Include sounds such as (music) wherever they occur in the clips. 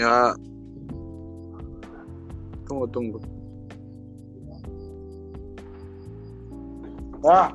你看跟我动不啊。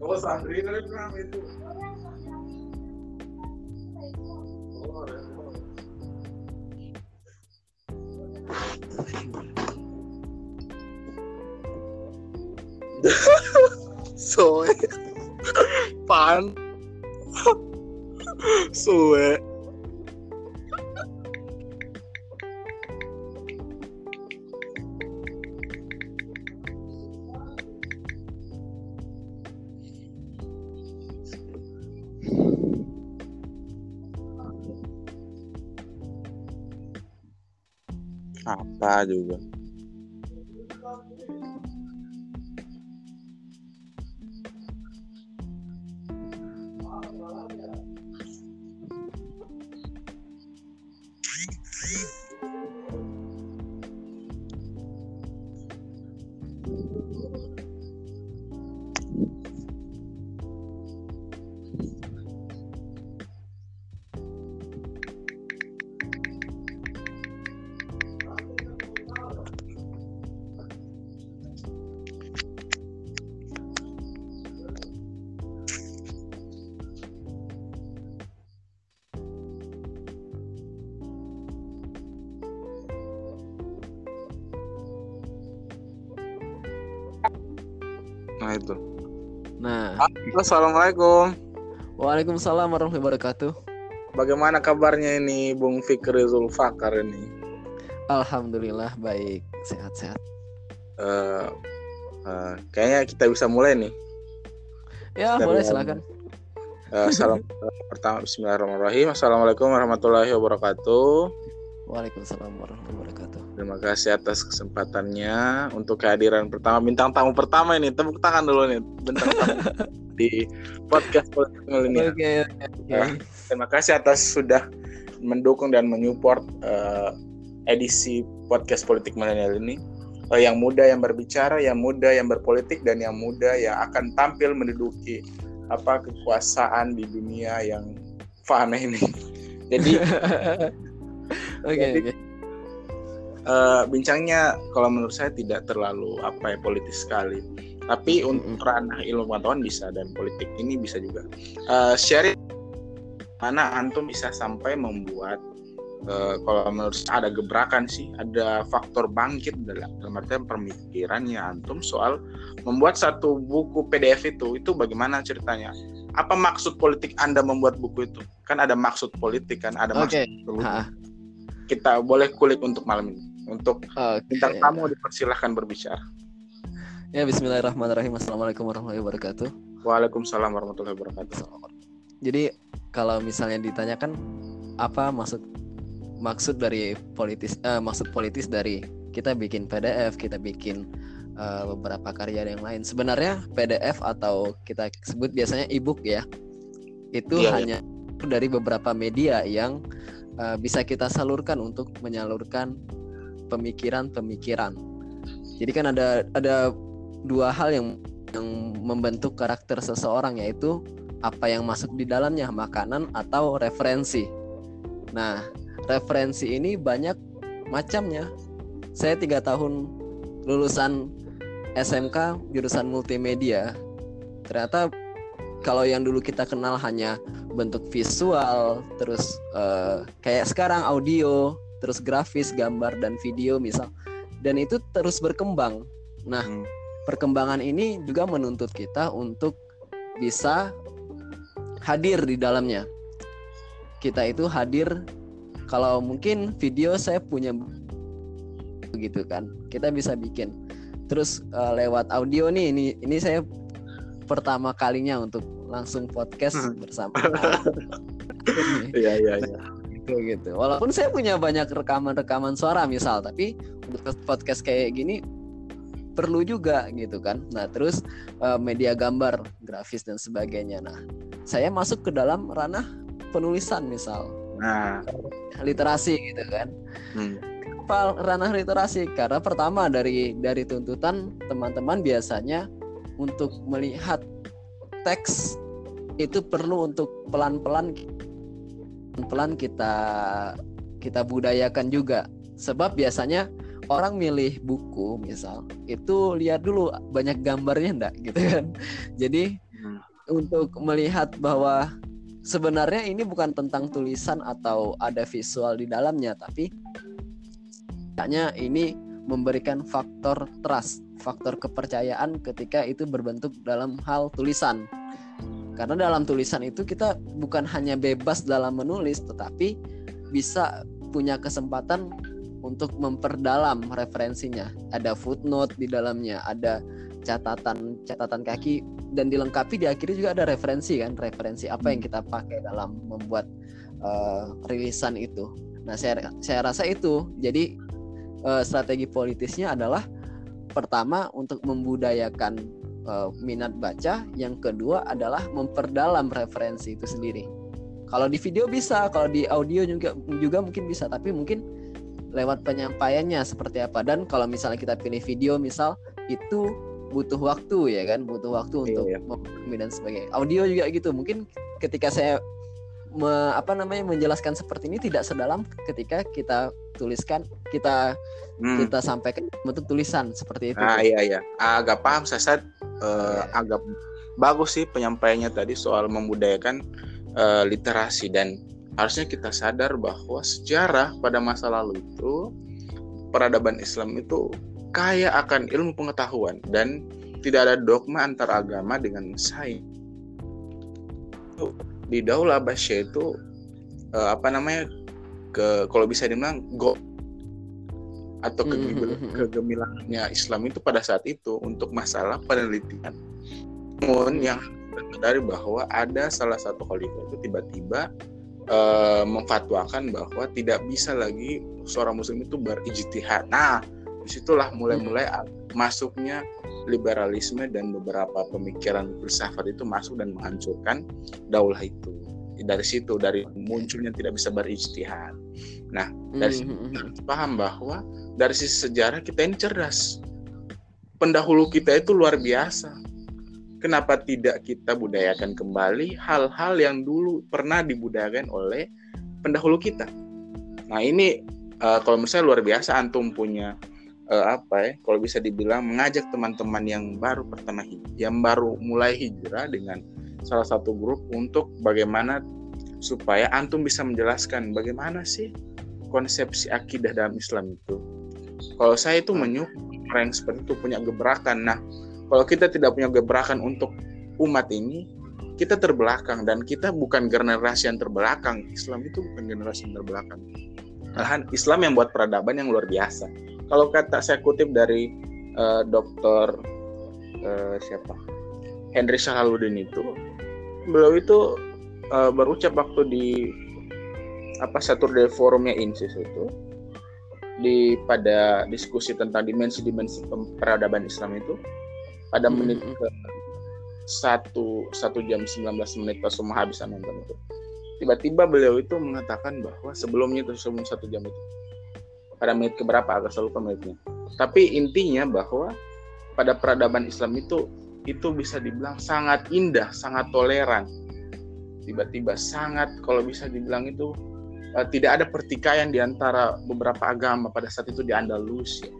Oh, Telegram itu. Oh. Soe. Pan. Soe. Apa juga. Nah Assalamualaikum. Waalaikumsalam warahmatullahi wabarakatuh. Bagaimana kabarnya ini Bung Fikri Zulfakar ini? Alhamdulillah baik, sehat-sehat. Eh, eh, kayaknya kita bisa mulai nih. Ya, boleh awal. silakan. Eh, salam (laughs) pertama Bismillahirrahmanirrahim. Assalamualaikum warahmatullahi wabarakatuh. Waalaikumsalam warahmatullahi wabarakatuh. Terima kasih atas kesempatannya untuk kehadiran pertama bintang tamu pertama ini. Tepuk tangan dulu nih bintang tamu (laughs) di podcast politik milenial. Oke, oke, oke. Ya. Terima kasih atas sudah mendukung dan menyupport eh, edisi podcast politik milenial ini. Eh, yang muda yang berbicara, yang muda yang berpolitik dan yang muda yang akan tampil menduduki apa kekuasaan di dunia yang fana ini. (laughs) Jadi (laughs) Oke, Jadi- oke. eh, bincangnya kalau menurut saya tidak terlalu apa ya politis sekali. Tapi untuk ranah ilmu pengetahuan bisa dan politik ini bisa juga. Eh, sharing mana antum bisa sampai membuat eh, kalau menurut saya ada gebrakan sih, ada faktor bangkit dalam dalam artian pemikirannya antum soal membuat satu buku PDF itu itu bagaimana ceritanya? Apa maksud politik Anda membuat buku itu? Kan ada maksud politik kan, ada Oke. maksud Ha, kita boleh kulik untuk malam ini. Untuk Oke. bintang tamu dipersilahkan berbicara. Ya Bismillahirrahmanirrahim. Assalamualaikum warahmatullahi wabarakatuh. Waalaikumsalam warahmatullahi wabarakatuh. Jadi kalau misalnya ditanyakan apa maksud maksud dari politis eh, maksud politis dari kita bikin PDF, kita bikin eh, beberapa karya yang lain. Sebenarnya PDF atau kita sebut biasanya e-book ya. Itu iya. hanya dari beberapa media yang eh, bisa kita salurkan untuk menyalurkan pemikiran-pemikiran. Jadi kan ada ada dua hal yang yang membentuk karakter seseorang yaitu apa yang masuk di dalamnya makanan atau referensi. Nah, referensi ini banyak macamnya. Saya tiga tahun lulusan SMK jurusan multimedia. Ternyata kalau yang dulu kita kenal hanya bentuk visual, terus eh, kayak sekarang audio, terus grafis, gambar dan video misal, dan itu terus berkembang. Nah, Hmm. Perkembangan ini juga menuntut kita untuk bisa hadir di dalamnya. Kita itu hadir kalau mungkin video saya punya begitu kan. Kita bisa bikin. Terus eh, lewat audio nih ini ini saya pertama kalinya untuk langsung podcast Hmm. bersama (laughs) Iya iya iya. gitu gitu. Walaupun saya punya banyak rekaman-rekaman suara misal, tapi untuk podcast kayak gini perlu juga gitu kan. Nah, terus eh, media gambar, grafis dan sebagainya. Nah, saya masuk ke dalam ranah penulisan misal, Nah, literasi gitu kan. hmm. Kenapa ranah literasi? Karena pertama dari dari tuntutan teman-teman biasanya untuk melihat teks itu perlu untuk pelan-pelan pelan kita kita budayakan juga. Sebab biasanya orang milih buku misal itu lihat dulu banyak gambarnya enggak gitu kan. (laughs) Jadi Hmm. untuk melihat bahwa sebenarnya ini bukan tentang tulisan atau ada visual di dalamnya tapi hanya ini memberikan faktor trust, faktor kepercayaan ketika itu berbentuk dalam hal tulisan. Karena dalam tulisan itu kita bukan hanya bebas dalam menulis tetapi bisa punya kesempatan untuk memperdalam referensinya. Ada footnote di dalamnya, ada catatan catatan kaki dan dilengkapi di akhirnya juga ada referensi kan, referensi apa yang kita pakai dalam membuat eh, rilisan itu. Nah, saya saya rasa itu. Jadi eh, strategi politisnya adalah pertama untuk membudayakan eh, minat baca, yang kedua adalah memperdalam referensi itu sendiri. Kalau di video bisa, kalau di audio juga juga mungkin bisa, tapi mungkin lewat penyampaiannya seperti apa. Dan kalau misalnya kita pilih video, misal itu butuh waktu ya kan, butuh waktu Iya, untuk iya. memahami dan sebagainya. Audio juga gitu, mungkin ketika saya me- apa namanya menjelaskan seperti ini tidak sedalam ketika kita tuliskan, kita Hmm. kita sampaikan bentuk tulisan seperti itu. Ah iya iya. Agak paham saya. Eh, Iya. agak bagus sih penyampaiannya tadi soal membudayakan eh, literasi dan harusnya kita sadar bahwa sejarah pada masa lalu itu peradaban Islam itu kaya akan ilmu pengetahuan dan tidak ada dogma antar agama dengan saing. Di Daulah Abbasiyah itu eh, apa namanya ke kalau bisa dibilang go atau hmm, hmm, hmm. kegemilangannya Islam itu pada saat itu untuk masalah penelitian. Namun yang dari bahwa ada salah satu khalifah itu tiba-tiba eh, memfatwakan bahwa tidak bisa lagi seorang muslim itu berijtihad. Nah di situlah mulai-mulai masuknya liberalisme dan beberapa pemikiran filsafat itu masuk dan menghancurkan daulah itu. Dari situ dari munculnya tidak bisa berijtihad. Nah dari situ kita paham bahwa dari sisi sejarah kita ini cerdas. Pendahulu kita itu luar biasa kenapa tidak kita budayakan kembali hal-hal yang dulu pernah dibudayakan oleh pendahulu kita nah ini uh, kalau misalnya luar biasa antum punya uh, apa ya kalau bisa dibilang mengajak teman-teman yang baru pertama yang baru mulai hijrah dengan salah satu grup untuk bagaimana supaya antum bisa menjelaskan bagaimana sih konsepsi akidah dalam Islam itu. Kalau saya itu menyukai orang seperti itu punya gebrakan. Nah, kalau kita tidak punya gebrakan untuk umat ini, kita terbelakang dan kita bukan generasi yang terbelakang. Islam itu bukan generasi yang terbelakang. Malahan Islam yang buat peradaban yang luar biasa kalau kata saya kutip dari uh, dokter uh, siapa Henry Salaludin itu beliau itu uh, berucap waktu di apa Saturday Forumnya INSIS itu di pada diskusi tentang dimensi-dimensi peradaban Islam itu pada hmm. menit ke satu satu jam 19 menit pas semua habis nonton itu tiba-tiba beliau itu mengatakan bahwa sebelumnya itu sebelum satu jam itu pada menit keberapa agak selalu menitnya tapi intinya bahwa pada peradaban Islam itu itu bisa dibilang sangat indah sangat toleran tiba-tiba sangat kalau bisa dibilang itu uh, tidak ada pertikaian di antara beberapa agama pada saat itu di Andalus ya.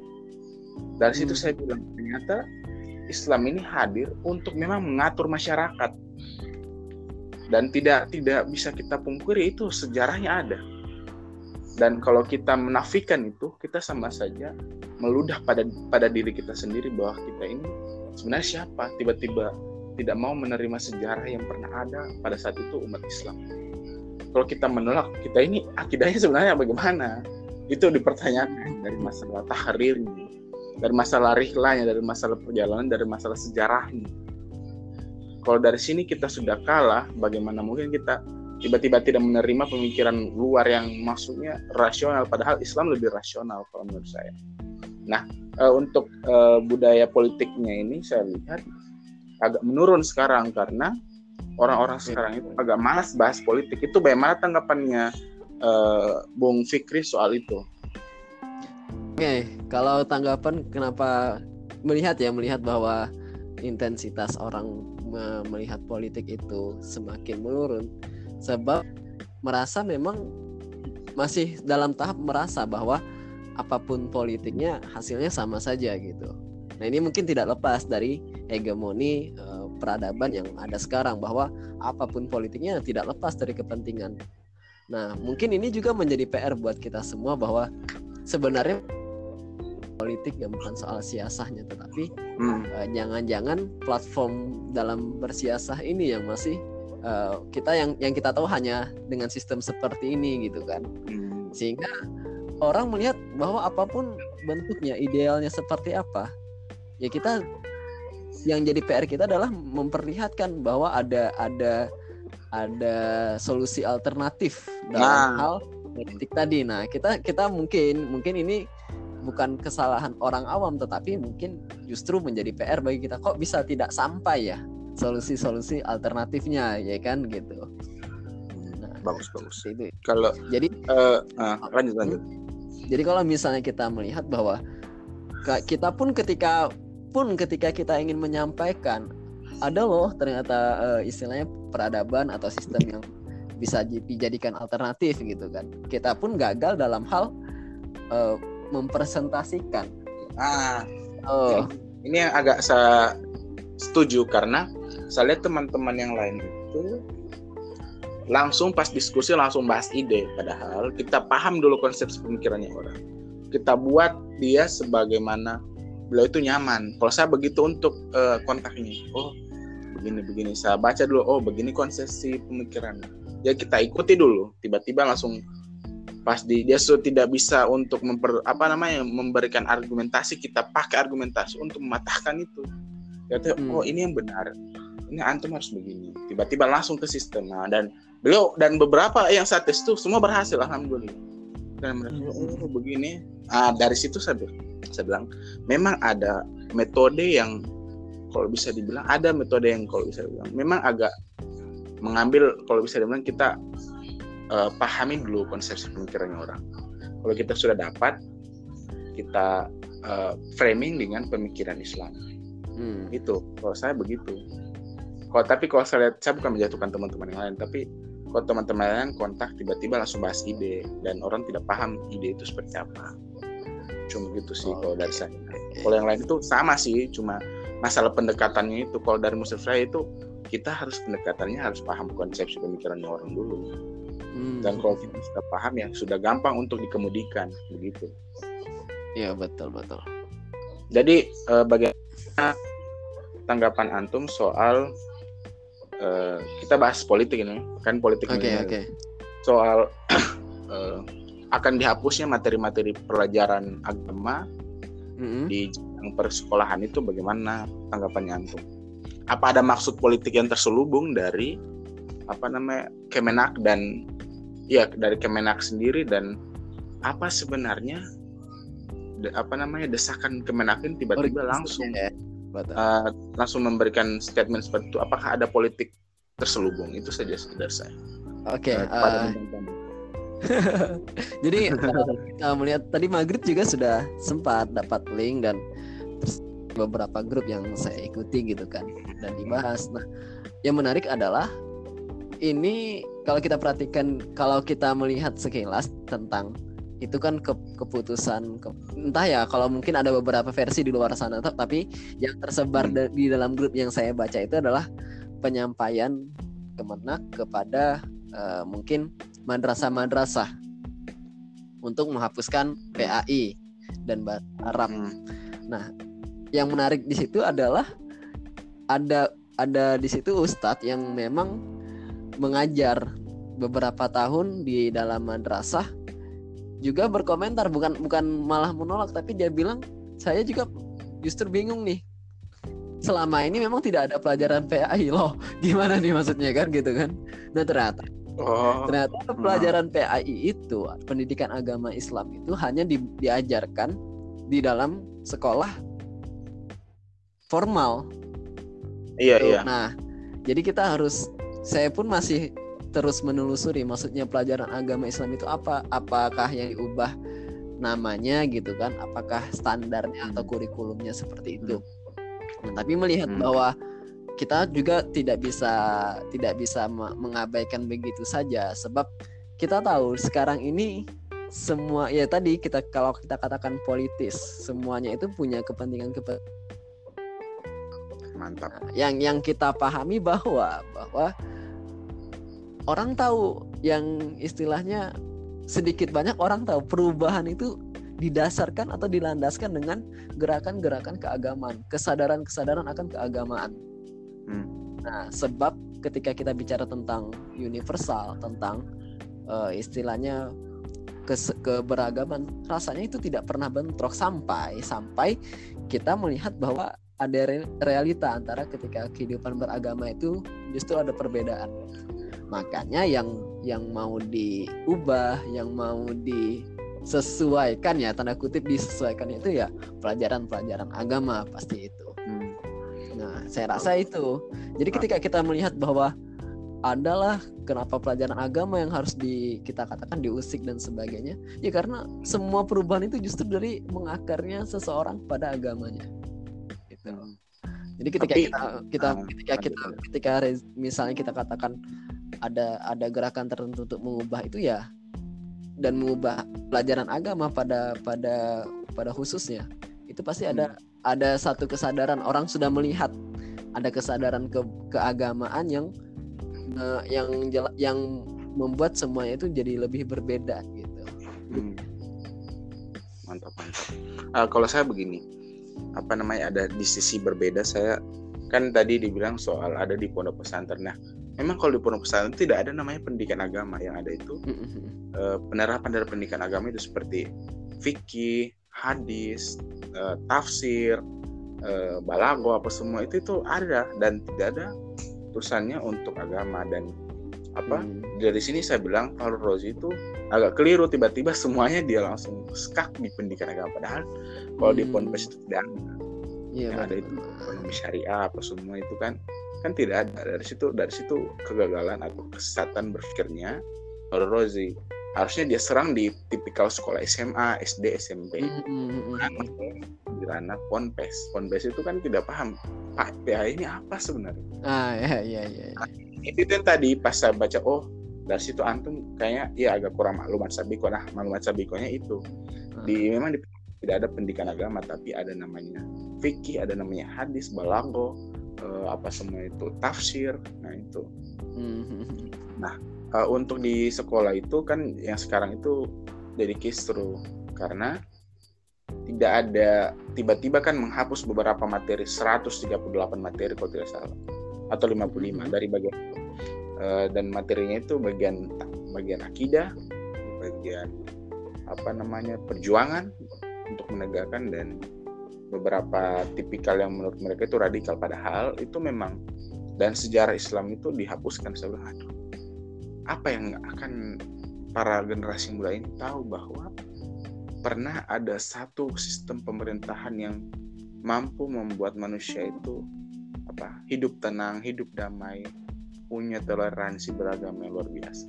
dari situ hmm. saya bilang ternyata Islam ini hadir untuk memang mengatur masyarakat. Dan tidak tidak bisa kita pungkiri itu sejarahnya ada. Dan kalau kita menafikan itu kita sama saja meludah pada pada diri kita sendiri bahwa kita ini sebenarnya siapa? Tiba-tiba tidak mau menerima sejarah yang pernah ada pada saat itu umat Islam. Kalau kita menolak kita ini akidahnya sebenarnya bagaimana? Itu dipertanyakan dari masalah tahrirnya dari masalah rihlanya dari masalah perjalanan dari masalah sejarahnya kalau dari sini kita sudah kalah bagaimana mungkin kita tiba-tiba tidak menerima pemikiran luar yang maksudnya rasional padahal Islam lebih rasional kalau menurut saya. Nah, e, untuk e, budaya politiknya ini saya lihat agak menurun sekarang karena orang-orang sekarang itu agak malas bahas politik. Itu bagaimana tanggapannya e, Bung Fikri soal itu? Oke, kalau tanggapan kenapa melihat ya melihat bahwa intensitas orang melihat politik itu semakin menurun sebab merasa memang masih dalam tahap merasa bahwa apa pun politiknya hasilnya sama saja gitu. Nah ini mungkin tidak lepas dari hegemoni uh, peradaban yang ada sekarang bahwa apa pun politiknya tidak lepas dari kepentingan. Nah mungkin ini juga menjadi PR buat kita semua bahwa sebenarnya politik yang bukan soal siasahnya tetapi hmm. uh, jangan-jangan platform dalam bersiasah ini yang masih uh, kita yang yang kita tahu hanya dengan sistem seperti ini gitu kan hmm. sehingga orang melihat bahwa apa pun bentuknya idealnya seperti apa ya kita yang jadi PR kita adalah memperlihatkan bahwa ada ada ada solusi alternatif dalam nah. hal politik tadi. Nah, kita kita mungkin mungkin ini bukan kesalahan orang awam tetapi mungkin justru menjadi PR bagi kita. Kok bisa tidak sampai ya solusi-solusi alternatifnya ya kan gitu. Nah, bagus bagus. itu. Kalau jadi uh, uh, lanjut lanjut. Jadi kalau misalnya kita melihat bahwa kita pun ketika pun ketika kita ingin menyampaikan ada loh ternyata uh, istilahnya peradaban atau sistem yang bisa dijadikan alternatif gitu kan. Kita pun gagal dalam hal uh, mempresentasikan. Ah. Oh. ini yang agak saya setuju karena saya lihat teman-teman yang lain itu langsung pas diskusi langsung bahas ide padahal kita paham dulu konsep pemikirannya orang. Kita buat dia sebagaimana beliau itu nyaman. Kalau saya begitu untuk uh, kontaknya oh begini begini. Saya baca dulu oh begini konsepsi pemikiran ya kita ikuti dulu. Tiba-tiba langsung pas di dia sudah tidak bisa untuk memper apa namanya memberikan argumentasi kita pakai argumentasi untuk mematahkan itu. Ya hmm. oh ini yang benar. Ini antum harus begini. Tiba-tiba langsung ke sistem. Nah, dan beliau dan beberapa yang saya tes itu semua berhasil alhamdulillah. Dan mereka oh, begini. Ah dari situ saya saya bilang memang ada metode yang kalau bisa dibilang ada metode yang kalau bisa dibilang memang agak mengambil kalau bisa dibilang kita uh, pahami dulu konsepsi pemikirannya orang. Kalau kita sudah dapat kita uh, framing dengan pemikiran Islam. Hmm. itu kalau saya begitu. Kalau tapi kalau saya lihat saya bukan menjatuhkan teman-teman yang lain tapi kalau teman-teman lain kontak tiba-tiba langsung bahas ide dan orang tidak paham ide itu seperti apa. Cuma gitu sih oh, kalau okay. dari saya. Kalau yang lain itu sama sih cuma masalah pendekatannya itu kalau dari muslim saya itu kita harus pendekatannya harus paham konsepsi pemikirannya orang dulu hmm. dan kalau kita sudah paham ya sudah gampang untuk dikemudikan begitu Iya betul betul jadi eh, bagaimana tanggapan antum soal eh, kita bahas politik ini kan politik okay, okay. soal (coughs) eh, akan dihapusnya materi-materi pelajaran agama mm-hmm. di yang persekolahan itu bagaimana tanggapannya antum? Apa ada maksud politik yang terselubung dari apa namanya Kemenak dan ya dari Kemenak sendiri dan apa sebenarnya apa namanya desakan Kemenakin tiba-tiba langsung ya. uh, langsung memberikan statement seperti itu apakah ada politik terselubung itu saja sekedar saya oke okay, uh, (laughs) Jadi kita melihat tadi maghrib juga sudah sempat dapat link dan beberapa grup yang saya ikuti gitu kan dan dibahas. Nah, yang menarik adalah ini kalau kita perhatikan kalau kita melihat sekilas tentang itu kan ke, keputusan ke, entah ya kalau mungkin ada beberapa versi di luar sana tapi yang tersebar hmm. di dalam grup yang saya baca itu adalah penyampaian kemenak kepada uh, mungkin madrasah-madrasah untuk menghapuskan PAI dan bahasa Arab. Hmm. Nah, yang menarik di situ adalah ada ada di situ ustadz yang memang mengajar beberapa tahun di dalam madrasah juga berkomentar bukan bukan malah menolak tapi dia bilang saya juga justru bingung nih selama ini memang tidak ada pelajaran PAI loh (laughs) gimana nih maksudnya kan gitu kan nah ternyata Oh. Ternyata pelajaran PAI itu pendidikan agama Islam itu hanya di, diajarkan di dalam sekolah formal. Iya gitu. iya. Nah, jadi kita harus saya pun masih terus menelusuri maksudnya pelajaran agama Islam itu apa? Apakah yang diubah namanya gitu kan? Apakah standarnya atau hmm. kurikulumnya seperti itu? Hmm. Nah, tapi melihat hmm. bahwa kita juga tidak bisa tidak bisa mengabaikan begitu saja sebab kita tahu sekarang ini semua ya tadi kita kalau kita katakan politis semuanya itu punya kepentingan kepentingan mantap nah, yang yang kita pahami bahwa bahwa orang tahu yang istilahnya sedikit banyak orang tahu perubahan itu didasarkan atau dilandaskan dengan gerakan-gerakan keagamaan, kesadaran-kesadaran akan keagamaan. Hmm. Nah, sebab ketika kita bicara tentang universal, tentang uh, istilahnya kes keberagaman, rasanya itu tidak pernah bentrok sampai sampai kita melihat bahwa ada realita antara ketika kehidupan beragama itu justru ada perbedaan. Makanya yang yang mau diubah, yang mau disesuaikan ya tanda kutip disesuaikan itu ya pelajaran-pelajaran agama pasti itu. Nah, saya rasa itu. Jadi ketika kita melihat bahwa adalah kenapa pelajaran agama yang harus di kita katakan diusik dan sebagainya ya karena semua perubahan itu justru dari mengakarnya seseorang pada agamanya gitu. jadi ketika Tapi, kita kita uh, ketika kita ketika misalnya kita katakan ada ada gerakan tertentu untuk mengubah itu ya dan mengubah pelajaran agama pada pada pada khususnya itu pasti ada hmm ada satu kesadaran orang sudah melihat ada kesadaran ke keagamaan yang uh, yang yang membuat semuanya itu jadi lebih berbeda gitu. Hmm. Mantap mantap. Uh, kalau saya begini, apa namanya ada di sisi berbeda saya kan tadi dibilang soal ada di pondok pesantren. Nah, memang kalau di pondok pesantren tidak ada namanya pendidikan agama yang ada itu mm-hmm. uh, penerapan dari pendidikan agama itu seperti fikih, hadis, uh, tafsir, uh, balago apa semua itu itu ada dan tidak ada tulisannya untuk agama dan apa hmm. dari sini saya bilang kalau Rozi itu agak keliru tiba-tiba semuanya dia langsung skak di pendidikan agama padahal kalau hmm. di ponpes itu tidak ada ya, ada itu ekonomi syariah apa semua itu kan kan tidak ada dari situ dari situ kegagalan atau kesesatan berpikirnya kalau Rozi harusnya dia serang di tipikal sekolah SMA, SD, SMP. Mm -hmm. Di ranah ponpes. Ponpes itu kan tidak paham Pak PA ini apa sebenarnya. Ah ya ya ya. ya. Itu yang tadi pas saya baca oh dari situ antum kayaknya ya agak kurang maklumat sabiko. Nah maklumat sabikonya itu. Hmm. di memang di, tidak ada pendidikan agama tapi ada namanya fikih ada namanya hadis balago eh, apa semua itu tafsir. Nah itu. Hmm. nah eh, untuk di sekolah itu kan yang sekarang itu jadi kisru. Karena tidak ada tiba-tiba kan menghapus beberapa materi 138 materi kalau tidak salah atau 55 dari bagian uh, dan materinya itu bagian bagian akidah, bagian apa namanya perjuangan untuk menegakkan dan beberapa tipikal yang menurut mereka itu radikal. Padahal itu memang dan sejarah Islam itu dihapuskan bilang aduh apa yang akan para generasi muda ini tahu bahwa pernah ada satu sistem pemerintahan yang mampu membuat manusia itu apa? Hidup tenang hidup damai punya toleransi beragama yang luar biasa.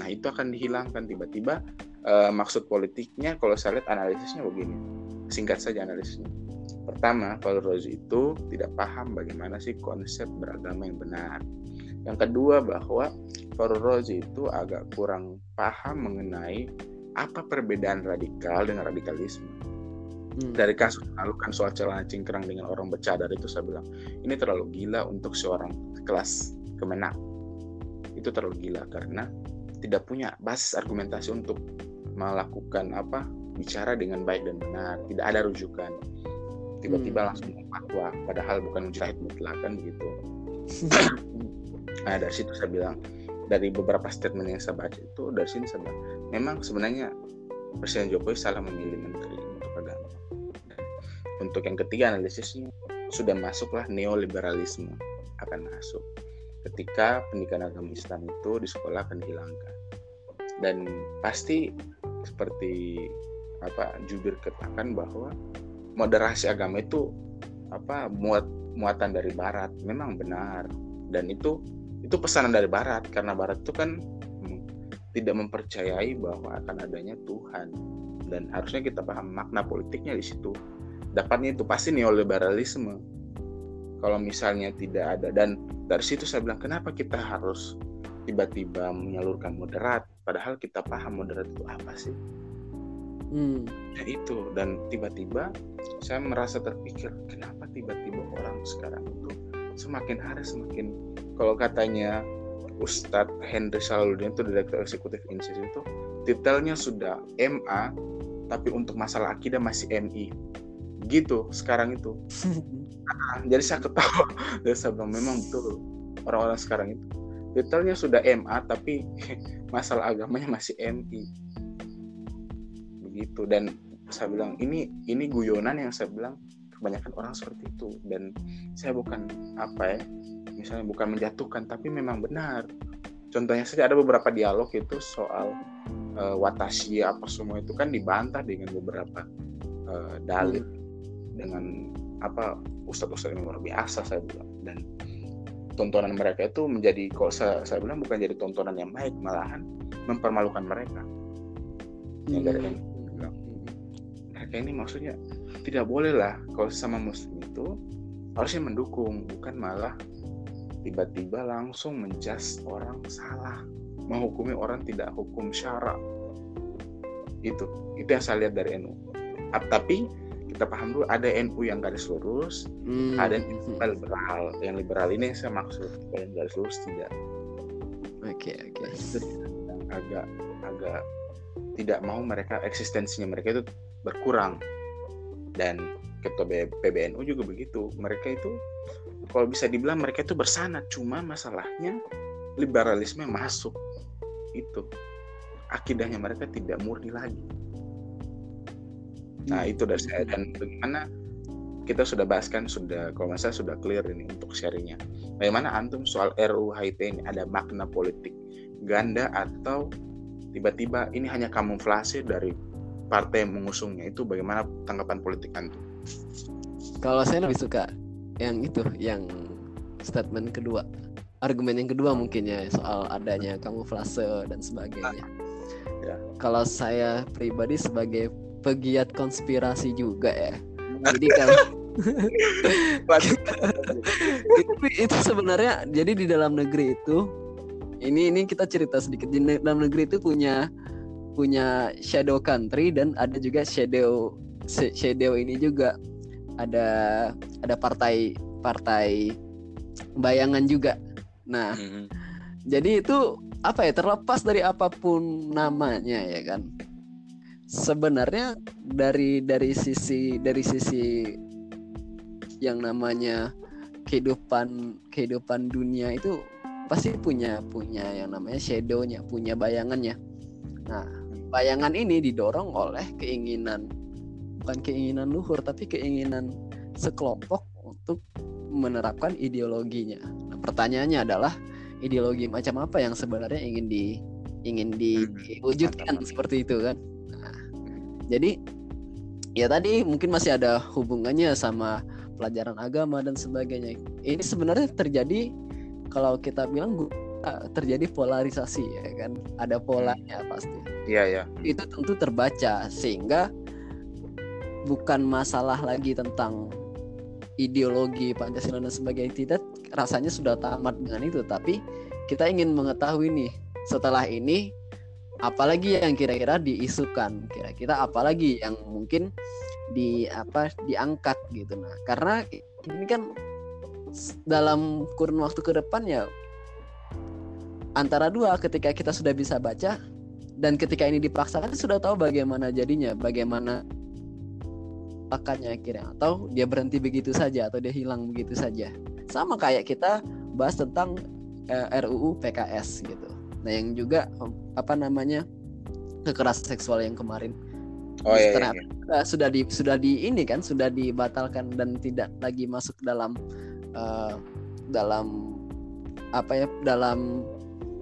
Nah itu akan dihilangkan tiba-tiba uh, maksud politiknya kalau saya lihat analisisnya begini. Singkat saja analisisnya. Pertama kalau Rozi itu tidak paham bagaimana sih konsep beragama yang benar. Yang kedua bahwa Faru Rozi itu agak kurang paham mengenai apa perbedaan radikal dengan radikalisme Hmm. Dari kasus lalu kan soal celana cingkrang dengan orang bercadar itu saya bilang ini terlalu gila untuk seorang kelas kemenak. Itu terlalu gila karena tidak punya basis argumentasi untuk melakukan apa bicara dengan baik dan benar, tidak ada rujukan. Tiba-tiba hmm. langsung fatwa, padahal bukan mujahid mutlak kan gitu. (laughs) nah dari situ saya bilang dari beberapa statement yang saya baca itu dari sini saya bilang memang sebenarnya Presiden Jokowi salah memilih menteri untuk yang ketiga analisisnya sudah masuklah neoliberalisme akan masuk. Ketika pendidikan agama Islam itu di sekolah akan dihilangkan. Dan pasti seperti apa jubir katakan bahwa moderasi agama itu apa muat muatan dari barat. Memang benar. Dan itu itu pesanan dari barat. Karena barat itu kan tidak mempercayai bahwa akan adanya Tuhan. Dan harusnya kita paham makna politiknya di situ dapatnya itu pasti neoliberalisme kalau misalnya tidak ada. Dan dari situ saya bilang kenapa kita harus tiba-tiba menyalurkan moderat? Padahal kita paham moderat itu apa sih? Hmm. ya itu. Dan tiba-tiba saya merasa terpikir kenapa tiba-tiba orang sekarang itu semakin hari semakin kalau katanya Ustadz Henry Salaluddin itu direktur eksekutif INSIS itu titelnya sudah MA tapi untuk masalah akidah masih MI gitu sekarang itu. Nah, (laughs) jadi saya ketawa. (laughs) Dan saya bilang memang betul orang-orang sekarang itu. Detailnya sudah MA tapi (laughs) masalah agamanya masih MI begitu dan saya bilang ini ini guyonan yang saya bilang kebanyakan orang seperti itu. Dan saya bukan apa ya misalnya bukan menjatuhkan tapi memang benar. Contohnya saja ada beberapa dialog itu soal uh, watashi apa semua itu kan dibantah dengan beberapa uh, dalil hmm dengan apa ustadz-ustadz yang luar biasa saya bilang. Dan tontonan mereka itu menjadi kalau saya, saya bilang bukan jadi tontonan yang baik malahan mempermalukan mereka. Yang dari yang mereka ini maksudnya tidak boleh lah kalau sama muslim itu harusnya mendukung bukan malah tiba-tiba langsung menjas orang salah menghukumi orang tidak hukum syarak. Itu itu yang saya lihat dari NU tapi kita paham dulu ada NU yang garis lurus, hmm. ada yang liberal. Yang liberal ini yang saya maksud, yang garis lurus tidak. Oke okay, oke. Okay. agak agak tidak mau mereka eksistensinya mereka itu berkurang dan ketua PBNU juga begitu. Mereka itu kalau bisa dibilang mereka itu bersanat, cuma masalahnya liberalisme masuk itu akidahnya mereka tidak murni lagi Nah itu dari saya dan bagaimana kita sudah bahas kan sudah kalau masa sudah clear ini untuk sharingnya. Bagaimana antum soal RUU HIT ini ada makna politik ganda atau tiba-tiba ini hanya kamuflase dari partai yang mengusungnya itu bagaimana tanggapan politik antum? Kalau saya lebih suka yang itu, yang statement kedua, argumen yang kedua mungkin ya soal adanya kamuflase dan sebagainya. Ya. Kalau saya pribadi sebagai pegiat konspirasi juga ya, jadi (laughs) kalau itu, itu sebenarnya jadi di dalam negeri itu ini ini kita cerita sedikit di dalam negeri itu punya punya shadow country dan ada juga shadow shadow ini juga ada ada partai partai bayangan juga. Nah, mm -hmm. jadi itu apa ya terlepas dari apa pun namanya ya kan. Sebenarnya dari dari sisi dari sisi yang namanya kehidupan kehidupan dunia itu pasti punya punya yang namanya shadownya, punya bayangannya. Nah, bayangan ini didorong oleh keinginan bukan keinginan luhur tapi keinginan sekelompok untuk menerapkan ideologinya. Nah, pertanyaannya adalah ideologi macam apa yang sebenarnya ingin di ingin hmm, diwujudkan seperti itu kan. Nah, jadi ya tadi mungkin masih ada hubungannya sama pelajaran agama dan sebagainya. Ini sebenarnya terjadi kalau kita bilang terjadi polarisasi ya kan. Ada polanya pasti. Iya ya. Itu tentu terbaca sehingga bukan masalah lagi tentang ideologi Pancasila dan sebagainya tidak rasanya sudah tamat dengan itu tapi kita ingin mengetahui nih setelah ini apalagi yang kira-kira diisukan? Kira-kira apalagi yang mungkin di apa diangkat gitu? Nah karena ini kan dalam kurun waktu ke depan ya antara dua ketika kita sudah bisa baca dan ketika ini dipaksakan sudah tahu bagaimana jadinya bagaimana akadnya akhirnya. Atau dia berhenti begitu saja atau dia hilang begitu saja. Sama kayak kita bahas tentang eh, RUU PKS gitu nah yang juga apa namanya kekerasan seksual yang kemarin. Oh iya, iya, iya. Uh, sudah di sudah di ini kan sudah dibatalkan dan tidak lagi masuk dalam uh, dalam apa ya dalam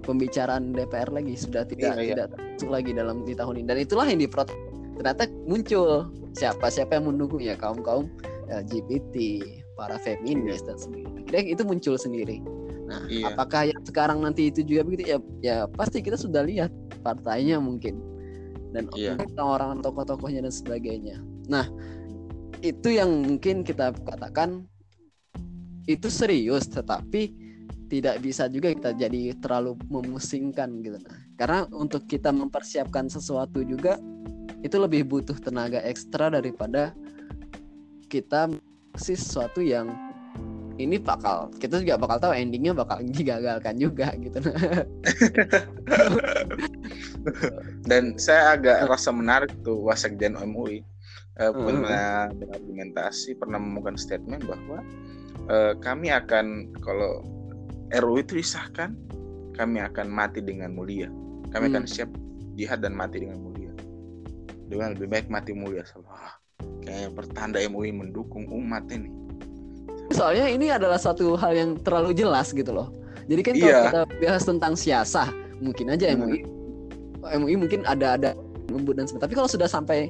pembicaraan DPR lagi. Sudah tidak iya, iya. tidak masuk lagi dalam di tahun ini. Dan itulah yang diprotes ternyata muncul. Siapa siapa yang mendukung? Ya kaum kaum LGBT para feminis dan sebagainya itu muncul sendiri nah iya. apakah yang sekarang nanti itu juga begitu ya ya pasti kita sudah lihat partainya mungkin dan iya. orang tokoh-tokohnya dan sebagainya nah itu yang mungkin kita katakan itu serius tetapi tidak bisa juga kita jadi terlalu memusingkan gitu nah karena untuk kita mempersiapkan sesuatu juga itu lebih butuh tenaga ekstra daripada kita sih sesuatu yang ini bakal kita juga bakal tahu endingnya bakal (laughs) digagalkan juga gitu. (laughs) Dan saya agak rasa menarik tuh wasekjen MUI uh, pernah berargumentasi pernah menemukan statement bahwa uh, kami akan kalau RUU itu disahkan kami akan mati dengan mulia. Kami hmm. akan siap jihad dan mati dengan mulia. Dengan lebih baik mati mulia. Salah kayak pertanda MUI mendukung umat ini soalnya ini adalah satu hal yang terlalu jelas gitu loh jadi kan kalau iya. kita bahas tentang siasah mungkin aja MUI hmm. MUI mungkin ada ada membut dan sebagainya tapi kalau sudah sampai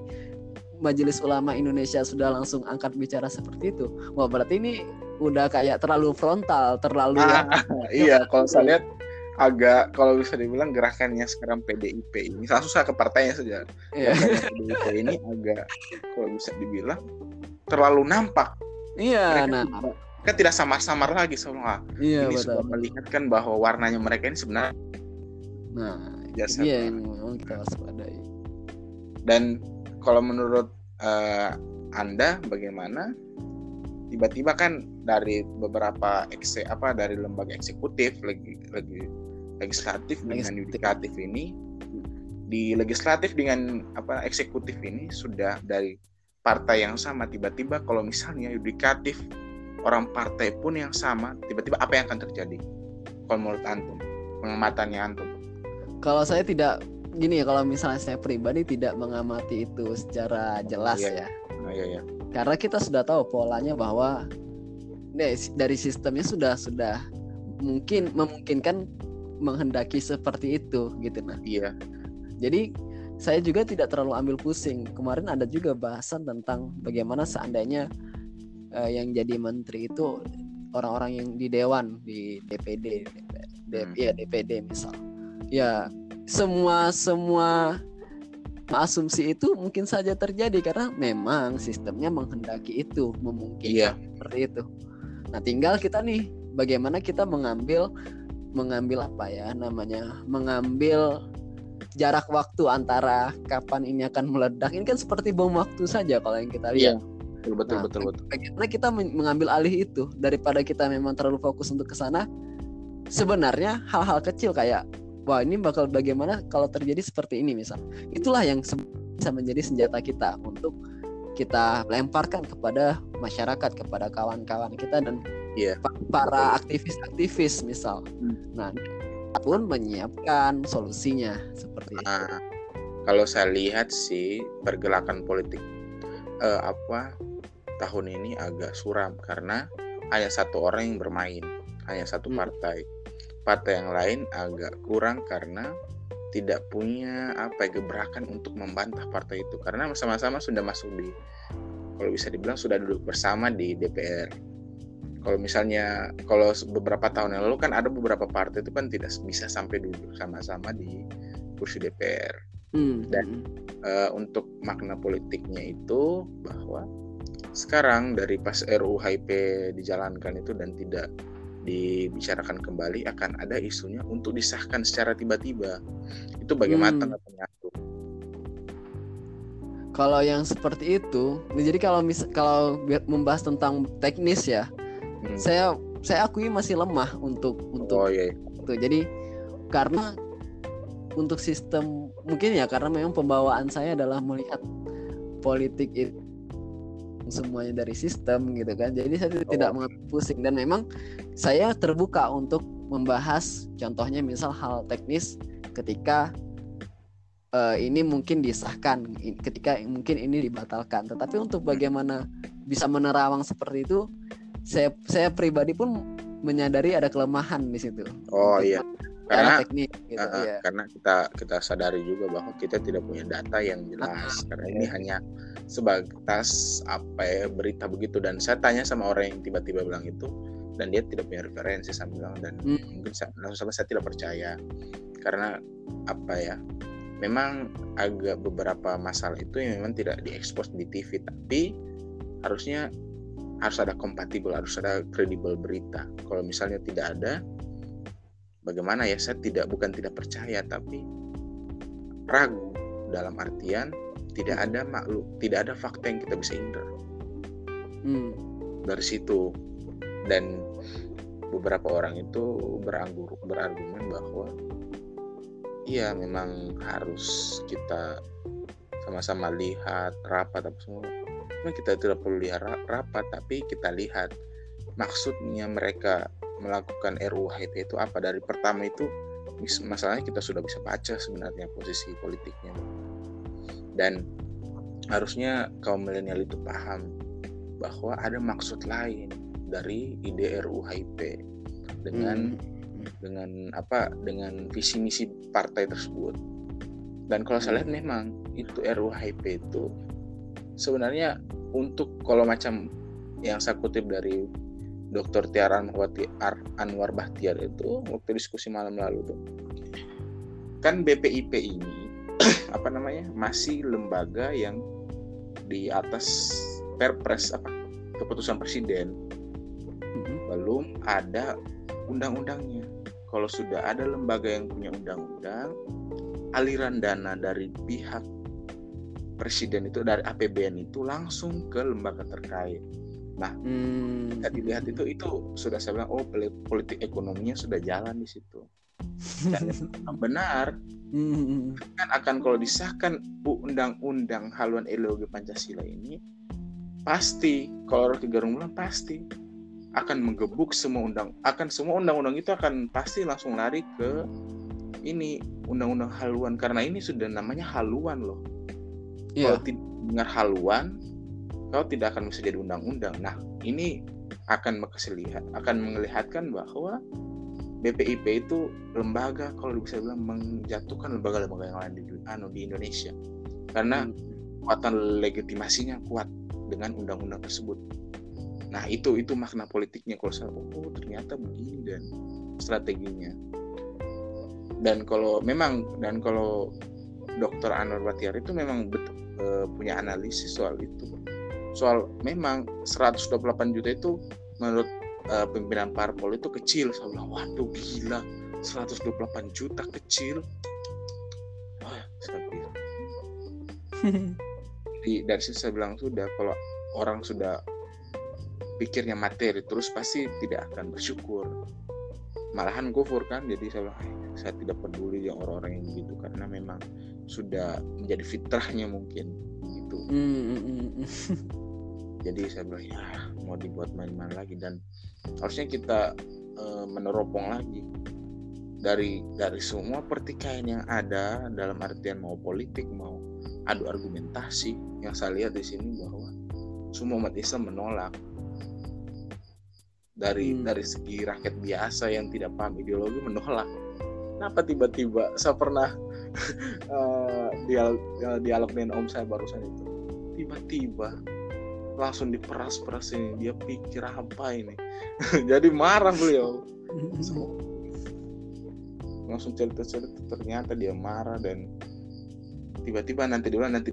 Majelis Ulama Indonesia sudah langsung angkat bicara seperti itu, wah berarti ini udah kayak terlalu frontal, terlalu ah, (laughs) iya. Kalau saya lihat agak kalau bisa dibilang gerakannya sekarang PDIP ini susah ke partainya saja yeah. PDIP ini agak kalau bisa dibilang terlalu nampak iya nah. kan tidak samar-samar lagi semua iya, ini betul. sudah melihatkan bahwa warnanya mereka ini sebenarnya nah jasa iya yang memang kita waspadai. Dan kalau menurut uh, anda bagaimana? Tiba-tiba kan dari beberapa ekse apa dari lembaga eksekutif lagi lagi legislatif dengan yudikatif ini di legislatif dengan apa eksekutif ini sudah dari partai yang sama tiba-tiba kalau misalnya yudikatif orang partai pun yang sama tiba-tiba apa yang akan terjadi? Kalau menurut antum pengamatannya antum? Kalau saya tidak gini ya kalau misalnya saya pribadi tidak mengamati itu secara jelas oh, iya. ya. Oh, iya, iya. karena kita sudah tahu polanya bahwa dari sistemnya sudah sudah mungkin memungkinkan menghendaki seperti itu gitu nah iya. Jadi saya juga tidak terlalu ambil pusing kemarin ada juga bahasan tentang bagaimana seandainya uh, yang jadi menteri itu orang-orang yang di dewan di DPD DPD hmm. ya DPD misal ya semua semua asumsi itu mungkin saja terjadi karena memang sistemnya menghendaki itu memungkinkan iya. seperti itu nah tinggal kita nih bagaimana kita mengambil mengambil apa ya namanya mengambil jarak waktu antara kapan ini akan meledak. Ini kan seperti bom waktu saja kalau yang kita lihat. Iya betul betul nah, betul betul. bagaimana kita mengambil alih itu daripada kita memang terlalu fokus untuk ke sana? Sebenarnya hal-hal kecil kayak wah ini bakal bagaimana kalau terjadi seperti ini misal. Itulah yang bisa menjadi senjata kita untuk kita lemparkan kepada masyarakat kepada kawan-kawan kita dan yeah. para aktivis-aktivis misal. Hmm. nah pun menyiapkan solusinya seperti nah, itu. Kalau saya lihat sih pergerakan politik eh, apa tahun ini agak suram karena hanya satu orang yang bermain, hanya satu hmm. partai. Partai yang lain agak kurang karena tidak punya apa gebrakan untuk membantah partai itu karena sama-sama sudah masuk di kalau bisa dibilang sudah duduk bersama di DPR. Kalau misalnya kalau beberapa tahun yang lalu kan ada beberapa partai itu kan tidak bisa sampai duduk sama-sama di kursi DPR. Hmm. Dan uh, untuk makna politiknya itu bahwa sekarang dari pas RUU HIP dijalankan itu dan tidak dibicarakan kembali akan ada isunya untuk disahkan secara tiba-tiba. Itu bagaimana hmm. tanggapannya Kalau yang seperti itu, jadi kalau mis kalau membahas tentang teknis ya, hmm. saya saya akui masih lemah untuk untuk oh, iya. itu. Jadi karena untuk sistem mungkin ya karena memang pembawaan saya adalah melihat politik itu semuanya dari sistem gitu kan jadi saya oh. tidak mengambil pusing dan memang saya terbuka untuk membahas contohnya misal hal teknis ketika uh, ini mungkin disahkan ketika mungkin ini dibatalkan tetapi untuk bagaimana bisa menerawang seperti itu saya saya pribadi pun menyadari ada kelemahan di situ. Oh iya. karena teknik gitu, uh, ya. karena kita kita sadari juga bahwa kita tidak punya data yang jelas. Uh, karena ini iya. hanya sebatas apa ya berita begitu. Dan saya tanya sama orang yang tiba-tiba bilang itu dan dia tidak punya referensi saya bilang. Dan hmm. mungkin saya, langsung saya tidak percaya. Karena apa ya memang agak beberapa masalah itu yang memang tidak diekspos di TV tapi harusnya harus ada kompatibel harus ada kredibel berita. Kalau misalnya tidak ada bagaimana ya? Saya tidak bukan tidak percaya tapi ragu dalam artian tidak ada makhluk tidak ada fakta yang kita bisa indra hmm. dari situ. Dan beberapa orang itu beranggur berargumen bahwa iya memang harus kita sama-sama lihat rapat apa semua memang kita tidak perlu lihat rapat tapi kita lihat. Maksudnya mereka melakukan RUU HIP itu apa? Dari pertama itu masalahnya kita sudah bisa baca sebenarnya posisi politiknya. Dan harusnya kaum milenial itu paham bahwa ada maksud lain dari ide RUU HIP dengan hmm. dengan apa? Dengan visi misi partai tersebut. Dan kalau saya lihat hmm. memang itu RUU HIP itu sebenarnya untuk kalau macam yang saya kutip dari Dr. Tiara Anwar Bahtiar itu waktu diskusi malam lalu tuh kan BPIP ini (clears throat) apa namanya masih lembaga yang di atas perpres apa keputusan presiden mm-hmm. belum ada undang-undangnya kalau sudah ada lembaga yang punya undang-undang aliran dana dari pihak presiden itu dari APBN itu langsung ke lembaga terkait. Nah hmm. dilihat itu itu sudah saya bilang oh politik ekonominya sudah jalan di situ. Dan (laughs) benar. Hmm. kan akan kalau disahkan undang-undang haluan ideologi Pancasila ini pasti kalau Rocky Gerung bilang pasti akan menggebuk semua undang akan semua undang-undang itu akan pasti langsung lari ke ini undang-undang haluan. Karena ini sudah namanya haluan loh yeah. kalau tidak dengar haluan kau tidak akan bisa jadi undang-undang nah ini akan melihat akan melihatkan bahwa BPIP itu lembaga kalau bisa bilang menjatuhkan lembaga-lembaga yang lain di, anu, di Indonesia karena hmm. kekuatan legitimasinya kuat dengan undang-undang tersebut. Nah itu itu makna politiknya kalau saya oh ternyata begini dan strateginya. Dan kalau memang dan kalau Dokter Anwar Batiar itu memang betul, e, punya analisis soal itu. Soal memang 128 juta itu menurut uh, pimpinan parpol itu kecil. Saya bilang waduh gila. 128 juta kecil. Oh, saya bilang (laughs) di dari situ saya bilang sudah kalau orang sudah pikirnya materi terus pasti tidak akan bersyukur. Malahan kufur kan? Jadi saya bilang saya tidak peduli yang orang-orang yang begitu karena memang sudah menjadi fitrahnya mungkin gitu. Mm -hmm. jadi saya bilang ya mau dibuat main-main lagi. Dan harusnya kita e, meneropong lagi. Dari dari semua pertikaian yang ada dalam artian mau politik mau adu argumentasi yang saya lihat di sini bahwa semua umat Islam menolak. Dari hmm. dari segi rakyat biasa yang tidak paham ideologi menolak. Kenapa tiba-tiba saya pernah uh, dialog, dialog dengan om saya barusan itu. Tiba-tiba langsung diperas-peras ini dia pikir apa ini? (laughs) Jadi marah beliau. Langsung cerita-cerita ternyata dia marah dan tiba-tiba nanti dulu nanti